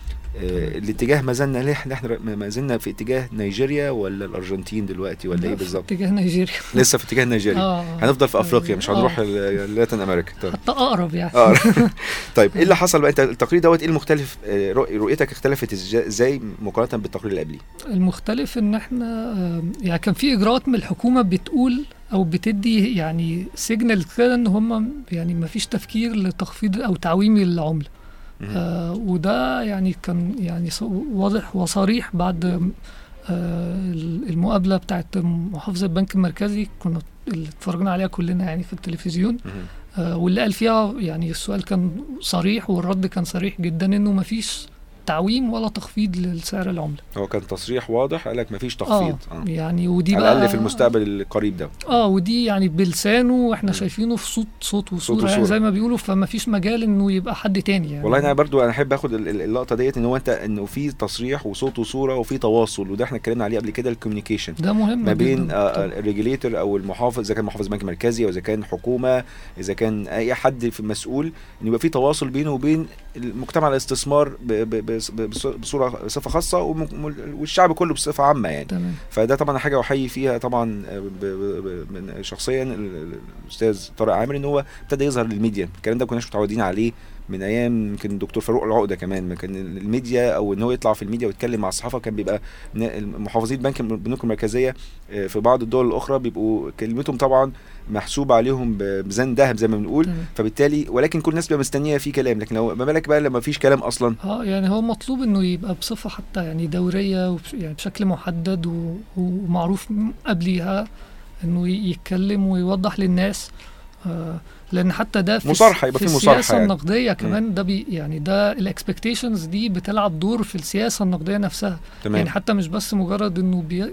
الاتجاه ما زلنا ليه إحنا ما زلنا في اتجاه نيجيريا ولا الأرجنتين دلوقتي ولا إيه بالظبط؟ اتجاه نيجيريا. لسه في اتجاه نيجيريا. آه هنفضل في أفريقيا مش هنروح آه. ل- لاتين أمريكا. طيب. حتى أقرب يعني. آه. طيب إيه اللي حصل بقى؟ أنت التقرير دوت إيه المختلف؟ آه، رؤ- رؤيتك اختلفت إزاي مقارنة بالتقرير اللي قبليه؟ المختلف إن إحنا آه، يعني كان في إجراءات من الحكومة بتقول أو بتدي يعني سيجنال كده إن هم يعني ما فيش تفكير لتخفيض أو تعويم العملة. آه وده يعني كان يعني واضح وصريح بعد آه المقابلة بتاعت محافظ البنك المركزي كنا اللي اتفرجنا عليها كلنا يعني في التلفزيون. آه واللي قال فيها يعني السؤال كان صريح والرد كان صريح جدا إنه ما فيش تعويم ولا تخفيض لسعر العملة هو كان تصريح واضح قال لك مفيش تخفيض آه آه. يعني ودي على بقى الاقل في المستقبل القريب ده آه ودي يعني بلسانه وإحنا. شايفينه في صوت صوت وصورة وصورة. يعني زي ما بيقولوا فما فيش مجال إنه يبقى حد تاني يعني والله أنا برضو أنا أحب آخد ال- ال- اللقطة ديت إن هو أنت إنه في تصريح وصوت وصورة وفي تواصل وده إحنا اتكلمنا عليه قبل كده ال communication ده مهم ما بين. آه، ال regulator أو المحافظ إذا كان محافظ بنك مركزي أو إذا كان حكومة إذا كان أي حد في مسؤول إن يبقى في تواصل بينه وبين المجتمع الاستثمار ب- ب- بص- بصوره بصفة خاصة والشعب كله بصفة عامة يعني. تمام. فده طبعا حاجة احيي فيها طبعا آه، من شخصيا ال- ال- الأستاذ طارق عامر إن هو ابتدى يظهر للميديا. الكلام ده ما كناش متعودين عليه من أيام يمكن الدكتور فاروق العقدة كمان ما كان الميديا أو إن هو يطلع في الميديا ويتكلم مع الصحافة كان بيبقى محافظين بنك البنوك المركزية آه، في بعض الدول الأخرى بيبقوا كلمتهم طبعا محسوبة عليهم بميزان ذهب زي ما بنقول. فبالتالي ولكن كل الناس بتبقى مستنية في كلام لكن لو ما بالك بقى لما فيش كلام أصلا آه يعني هو مطلوب إنه يبقى بصفة حتى يعني دورية وبش يعني بشكل محدد و- ومعروف قبليها إنه يتكلم ويوضح للناس آه لأن حتى ده في مصارحة، يبقى في في مصارحة السياسة يعني. النقدية كمان ده بي يعني ده ال expectations دي بتلعب دور في السياسة النقدية نفسها تمام يعني حتى مش بس مجرد إنه بي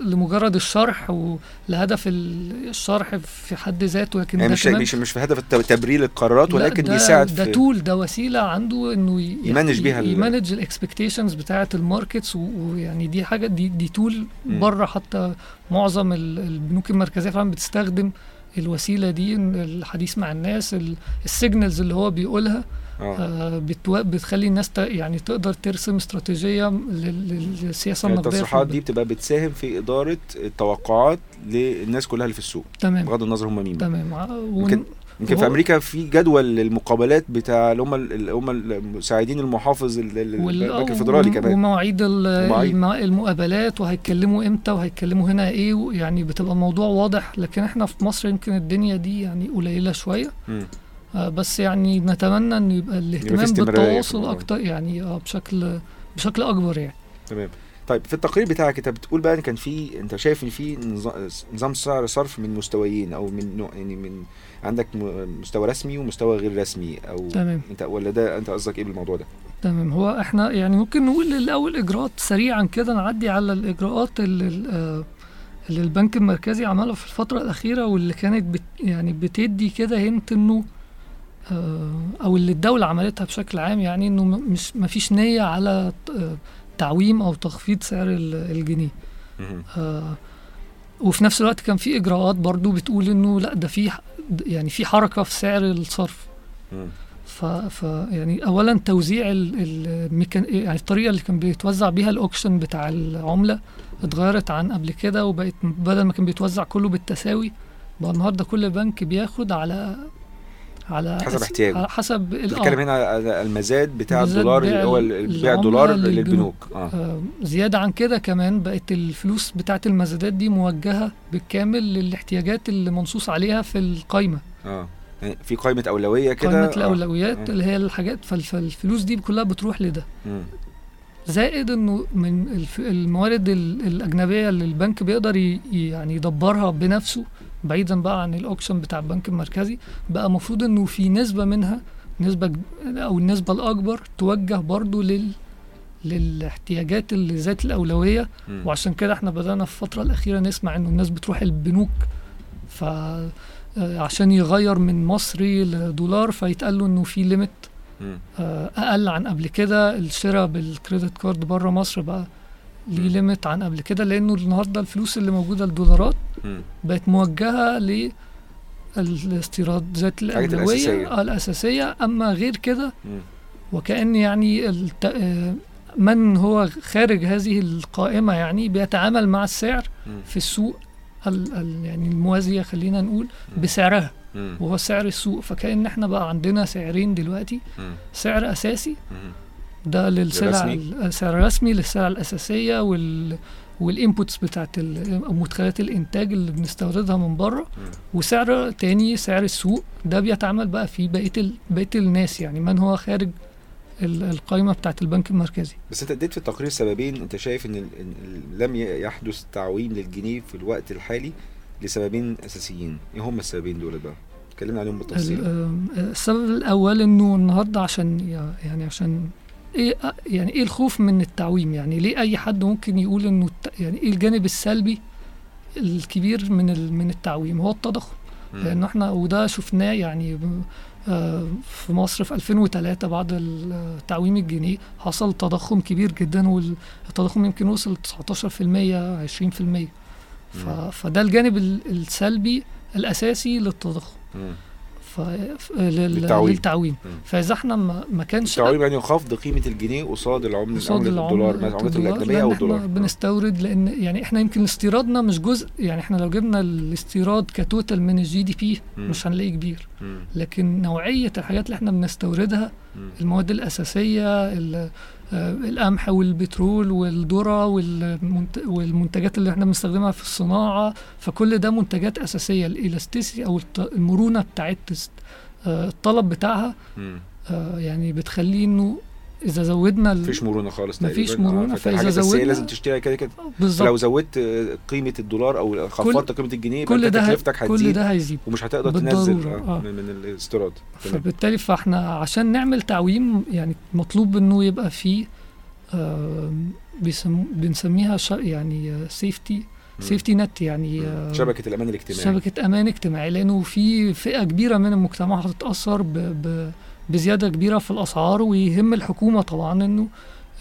لمجرد الشرح ولهدف ال- الشرح في حد ذاته لكن يعني مش مش مش في هدف تبرير القرارات ولكن ده بيساعد ده في tool ده وسيلة عنده إنه ي- يمانج بيها يمانج الاكسبكتيشنز بتاعة الماركتس ويعني دي حاجة دي دي tool. بره حتى معظم ال- البنوك المركزية فعلا بتستخدم الوسيلة دي الحديث مع الناس ال signals اللي هو بيقولها آه بتو- بتخلي الناس ت- يعني تقدر ترسم استراتيجية لل- لل- للسياسة يعني النقدية التصريحات. دي بتبقى بتساهم في إدارة التوقعات للناس كلها اللي في السوق تمام بغض النظر هم مين. تمام ون- يمكن في أمريكا في جدول للمقابلات بتاع اللي هم اللي هم المساعدين المحافظ ال- ال- وال- البنك الفدرالي كمان ومواعيد ال- ومواعيد. الم- المقابلات وهيتكلموا إمتى وهيتكلموا هنا إيه يعني بتبقى الموضوع واضح لكن إحنا في مصر يمكن الدنيا دي يعني قليلة شوية. آه بس يعني نتمنى إن يبقى الاهتمام بالتواصل. أكتر يعني آه بشكل بشكل أكبر يعني تمام طيب في التقرير بتاعك انت بتقول بقى إن كان في انت شايف إن في نظ- نظام سعر صرف من مستويين أو من نوع يعني من عندك مستوى رسمي ومستوى غير رسمي أو تمام. أنت ولا ده أنت قصدك إيه بالموضوع ده؟ تمام هو إحنا يعني ممكن نقول الأول إجراءات سريعا كده نعدي على الإجراءات اللي, اللي البنك المركزي عملها في الفترة الأخيرة واللي كانت بت يعني بتدي كده هنت إنه آه، أو اللي الدولة عملتها بشكل عام يعني إنه م- مش ما فيش نية على آه، تعويم أو تخفيض سعر ال- الجنيه. آه، وفي نفس الوقت كان في إجراءات برضو بتقول إنه لأ ده في يعني في حركة في سعر الصرف. ف, ف يعني اولا توزيع ال- الميكان يعني الطريقة اللي كان بيتوزع بيها الأوكشن بتاع العملة اتغيرت عن قبل كده وبقت بدل ما كان بيتوزع كله بالتساوي بقى النهارده كل بنك بياخد على على حسب احتياجه. حسب بتتكلم آه، هنا على المزاد بتاع الدولار اللي هو بيع الدولار للبنوك. آه آه، زيادة عن كده كمان بقت الفلوس بتاعة المزادات دي موجهة بالكامل للاحتياجات اللي منصوص عليها في القايمة آه يعني في قائمه أولوية كده قائمة آه. الأولويات آه. اللي هي الحاجات فال- فالفلوس دي كلها بتروح لده. زائد إنه من الموارد ال- الأجنبية اللي البنك بيقدر يعني يدبرها بنفسه بعيدا بقى عن الاوكشن بتاع البنك المركزي بقى المفروض إنه في نسبة منها نسبة أو النسبة الأكبر توجه برضو لل للاحتياجات اللي ذات الأولوية مم. وعشان كده إحنا بدأنا في الفترة الأخيرة نسمع إنه الناس بتروح البنوك ف آه، عشان يغير من مصري لدولار فيتقال له إنه في limit. آه، أقل عن قبل كده الشراء بال credit card بره مصر بقى ليه. limit عن قبل كده لأنه النهارده الفلوس اللي موجودة الدولارات. بقت موجهة للاستيراد ذات الحاجات الأولوية الأساسية. آه، الأساسية أما غير كده. وكأن يعني الت... آه، من هو خارج هذه القائمة يعني بيتعامل مع السعر. في السوق ال... ال... يعني الموازية خلينا نقول بسعرها. وهو سعر السوق فكأن إحنا بقى عندنا سعرين دلوقتي. سعر أساسي. ده للسلع. السعر الرسمي للسلع الأساسية وال والانبوتس بتاعت مدخلات الإنتاج اللي بنستوردها من بره. وسعر تاني سعر السوق. ده بيتعامل بقى في بقية ال... بقية الناس يعني من هو خارج ال- القائمه بتاعت البنك المركزي. بس انت اديت في التقرير سببين. انت شايف ان لم يحدث تعويم للجنيه في الوقت الحالي لسببين أساسيين. إيه هم السببين دول بقى؟ اتكلمنا عليهم ال- بالتفصيل السبب الأول إنه النهارده عشان يع- يعني عشان إيه أ- يعني إيه الخوف من التعويم يعني ليه أي حد ممكن يقول إنه يعني إيه الجانب السلبي الكبير من ال- من التعويم هو التضخم مم. لأن إحنا وده شفناه يعني آه، في مصر في 2003 بعد ال- تعويم الجنيه حصل تضخم كبير جدا والتضخم يمكن وصل 19% 20% ف- مم. فده الجانب ال- السلبي الأساسي للتضخم. للتعويم. للتعويم. فاذا إحنا ما, ما كانش التعويم يعني خفض قيمة الجنيه قصاد العمله قصاد الدولار الدولار، الأجنبية أو الدولار بنستورد لأن يعني إحنا يمكن استيرادنا مش جزء يعني إحنا لو جبنا الاستيراد ك total من ال GDP. مش هنلاقيه كبير. لكن نوعية الحاجات اللي إحنا بنستوردها. المواد الأساسية ال- القمح والبترول والمنت- والمنتجات اللي إحنا بنستخدمها في الصناعة فكل ده منتجات أساسية ال elasticity أو الت- المرونة بتاعت آه، الطلب بتاعها. آه، يعني بتخليه إنه إذا زودنا مفيش مرونة خالص مفيش. آه، فإذا الأساسية زودنا- لازم تشتريها كده كده بالظبط زودت آه، قيمة الدولار أو خفضت قيمة الجنيه كل ده تكلفتك كل هتزيد ده هيزيد ومش هتقدر بالضرورة، تنزل آه. آه. من من الاستيراد. فبالتالي فإحنا عشان نعمل تعويم يعني مطلوب إنه يبقى فيه بيسمو بنسميها يعني سيفتي. سيفتي نت يعني آه، شبكة الأمان الاجتماعي شبكة أمان اجتماعي لأنه في فئة كبيرة من المجتمع هتتأثر ب ب بزيادة كبيرة في الأسعار ويهم الحكومة طبعا إنه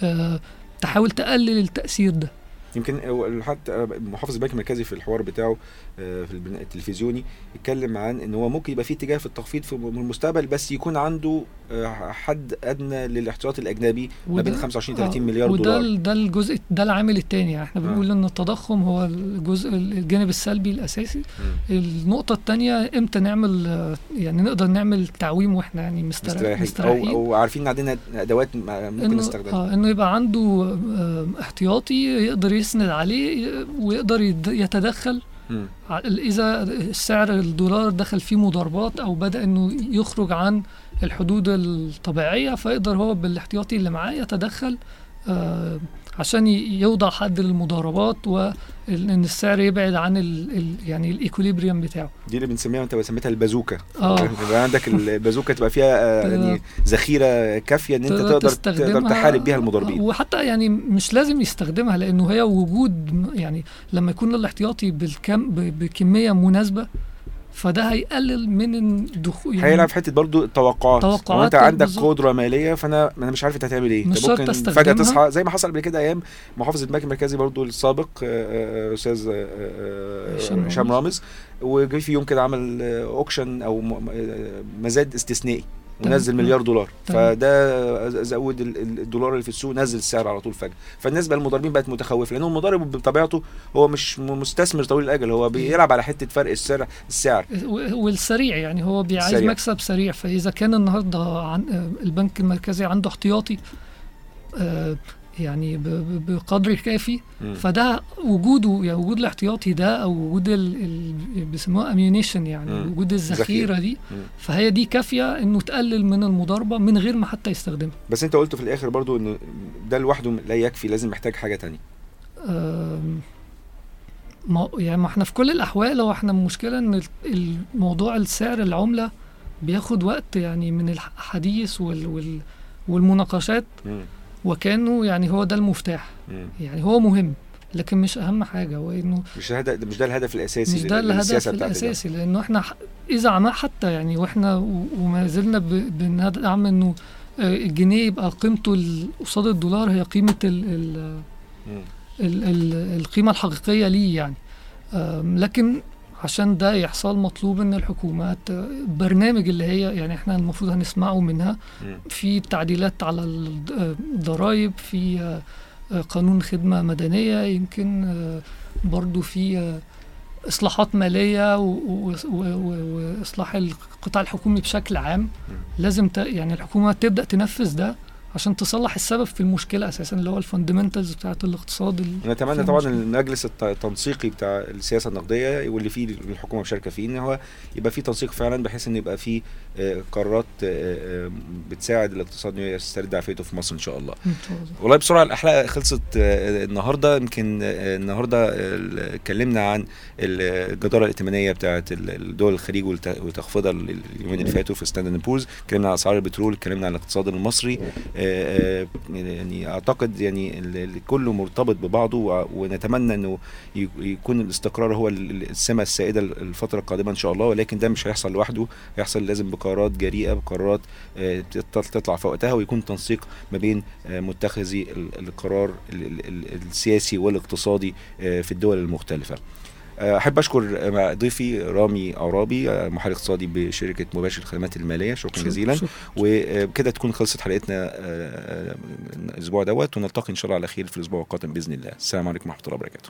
آه تحاول تقلل التأثير ده. يمكن حتى محافظ البنك المركزي في الحوار بتاعه آه، في البرنامج التلفزيوني اتكلم عن إن هو ممكن يبقى في اتجاه في التخفيض في المستقبل بس يكون عنده آه، حد أدنى للاحتياطي الأجنبي ما بين وده- 25 آه، 30 مليار وده دولار. ال- ده الجزء ده العامل الثاني يعني إحنا آه. بنقول إن التضخم هو الجزء الجانب السلبي الأساسي. النقطة الثانية إمتى نعمل آه، يعني نقدر نعمل تعويم وإحنا يعني مستريح مستريحين. أو مستريحين؟ أو عارفين إن عندنا أدوات ممكن نستخدمها. آه إنه يبقى عنده آه، احتياطي يقدر يسند عليه ويقدر يتدخل. إذا سعر الدولار دخل فيه مضاربات أو بدأ إنه يخرج عن الحدود الطبيعية فيقدر هو بالاحتياطي اللي معاه يتدخل آه عشان يوضع حد للمضاربات وان السعر يبعد عن ال ال يعني الايكوليبريم بتاعه. دي اللي بنسميها انت سميتها البازوكا. آه. يبقى عندك البازوكا تبقى فيها آه، يعني ذخيرة كافية إن أنت تقدر تقدر تحارب بيها المضاربين. وحتى يعني مش لازم يستخدمها لأنه هي وجود يعني لما يكون الاحتياطي بالكم بكمية مناسبة فده هيقلل من الدخول هيلعب في حتة برضو التوقعات توقعات لو انت عندك. قدرة مالية فأنا أنا مش عارف أنت هتعمل إيه مش ممكن. فجأة تصحى زي ما حصل قبل كده أيام محافظ البنك المركزي برضو السابق آه، آه، أستاذ آه، آه، هشام رامز. وجه في يوم كده عمل auction أو مزاد استثنائي. ونزل مليار دولار. فده زود ال- ال- الدولار اللي في السوق نزل السعر على طول فجأة. فالناس بقى المضاربين بقت متخوفة لأنه المضارب بطبيعته هو مش مستثمر طويل الأجل هو بيلعب على حتة فرق السعر. السعر والسريع يعني هو بيعايز سريع. مكسب سريع. فإذا كان النهارده عن البنك المركزي عنده احتياطي آه، يعني بقدر كافي. فده وجوده يعني وجود الاحتياطي ده أو وجود بيسموها اميونيشن يعني مم. وجود الذخيرة دي مم. فهي دي كافية إنه تقلل من المضاربة من غير ما حتى يستخدمها بس أنت قلت في الآخر برضو إن ده لوحده لا يكفي لازم محتاج حاجة تانية ما يعني ما إحنا في كل الأحوال هو إحنا المشكلة إن ال- الموضوع السعر العملة بياخد وقت يعني من الحديث وال وال والمناقشات. وكأنه يعني هو ده المفتاح مم. يعني هو مهم لكن مش أهم حاجة هو إنه مش ده مش ده الهدف الأساسي مش ده الهدف. الأساسي لأنه إحنا إذا عمل حتى يعني وإحنا وما زلنا بندعم إنه آه، الجنيه يبقى قيمته قصاد الدولار هي قيمة ال ال مم. ال ال القيمة الحقيقية ليه يعني لكن عشان ده يحصل مطلوب إن الحكومات برنامج اللي هي يعني إحنا المفروض هنسمعه منها. في تعديلات على الض- الضرائب في آه، آه، قانون خدمة مدنية يمكن آه، برضو في إصلاحات و- واصلاح القطاع الحكومي بشكل عام. لازم يعني الحكومة تبدأ تنفذ ده. عشان تصلح السبب في المشكلة أساسا اللي هو الفاندمنتالز بتاعت الاقتصاد ال- نتمنى طبعا مشكلة. المجلس الت- التنسيقي بتاع السياسة النقدية واللي فيه الحكومة مشاركه فيه إن هو يبقى فيه تنسيق فعلا بحيث إن يبقى فيه قرارات آه، آه، بتساعد الاقتصاد إنه يسترد عافيته في مصر إن شاء الله. والله بسرعة الحلقة خلصت آه، النهارده. يمكن النهارده اتكلمنا عن الجدارة الائتمانية بتاعه الدول الخليج وتخفيضها اليومين اللي فاتوا في ستاندرد بورز اتكلمنا عن أسعار البترول اتكلمنا عن الاقتصاد المصري. يعني أعتقد يعني كله مرتبط ببعضه ونتمنى إنه يكون الاستقرار هو ال- السمة السائدة الفترة القادمة إن شاء الله. ولكن ده مش هيحصل لوحده. هيحصل لازم بقرارات جريئة بقرارات آه، تط- تطلع في وقتها ويكون تنسيق ما بين آه، متخذي ال- القرار ال- ال- ال- السياسي والاقتصادي آه، في الدول المختلفة. أحب أشكر ضيفي رامي عرابي محلل اقتصادي بشركة مباشر الخدمات المالية. شكرا جزيلا. وكده تكون خلصت حلقتنا الأسبوع دوت. ونلتقي إن شاء الله على خير في الأسبوع القادم بإذن الله. السلام عليكم ورحمة الله وبركاته.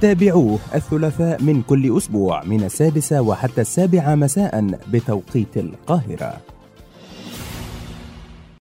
تابعوه الثلاثاء من كل أسبوع من السادسة وحتى السابعة مساء بتوقيت القاهرة.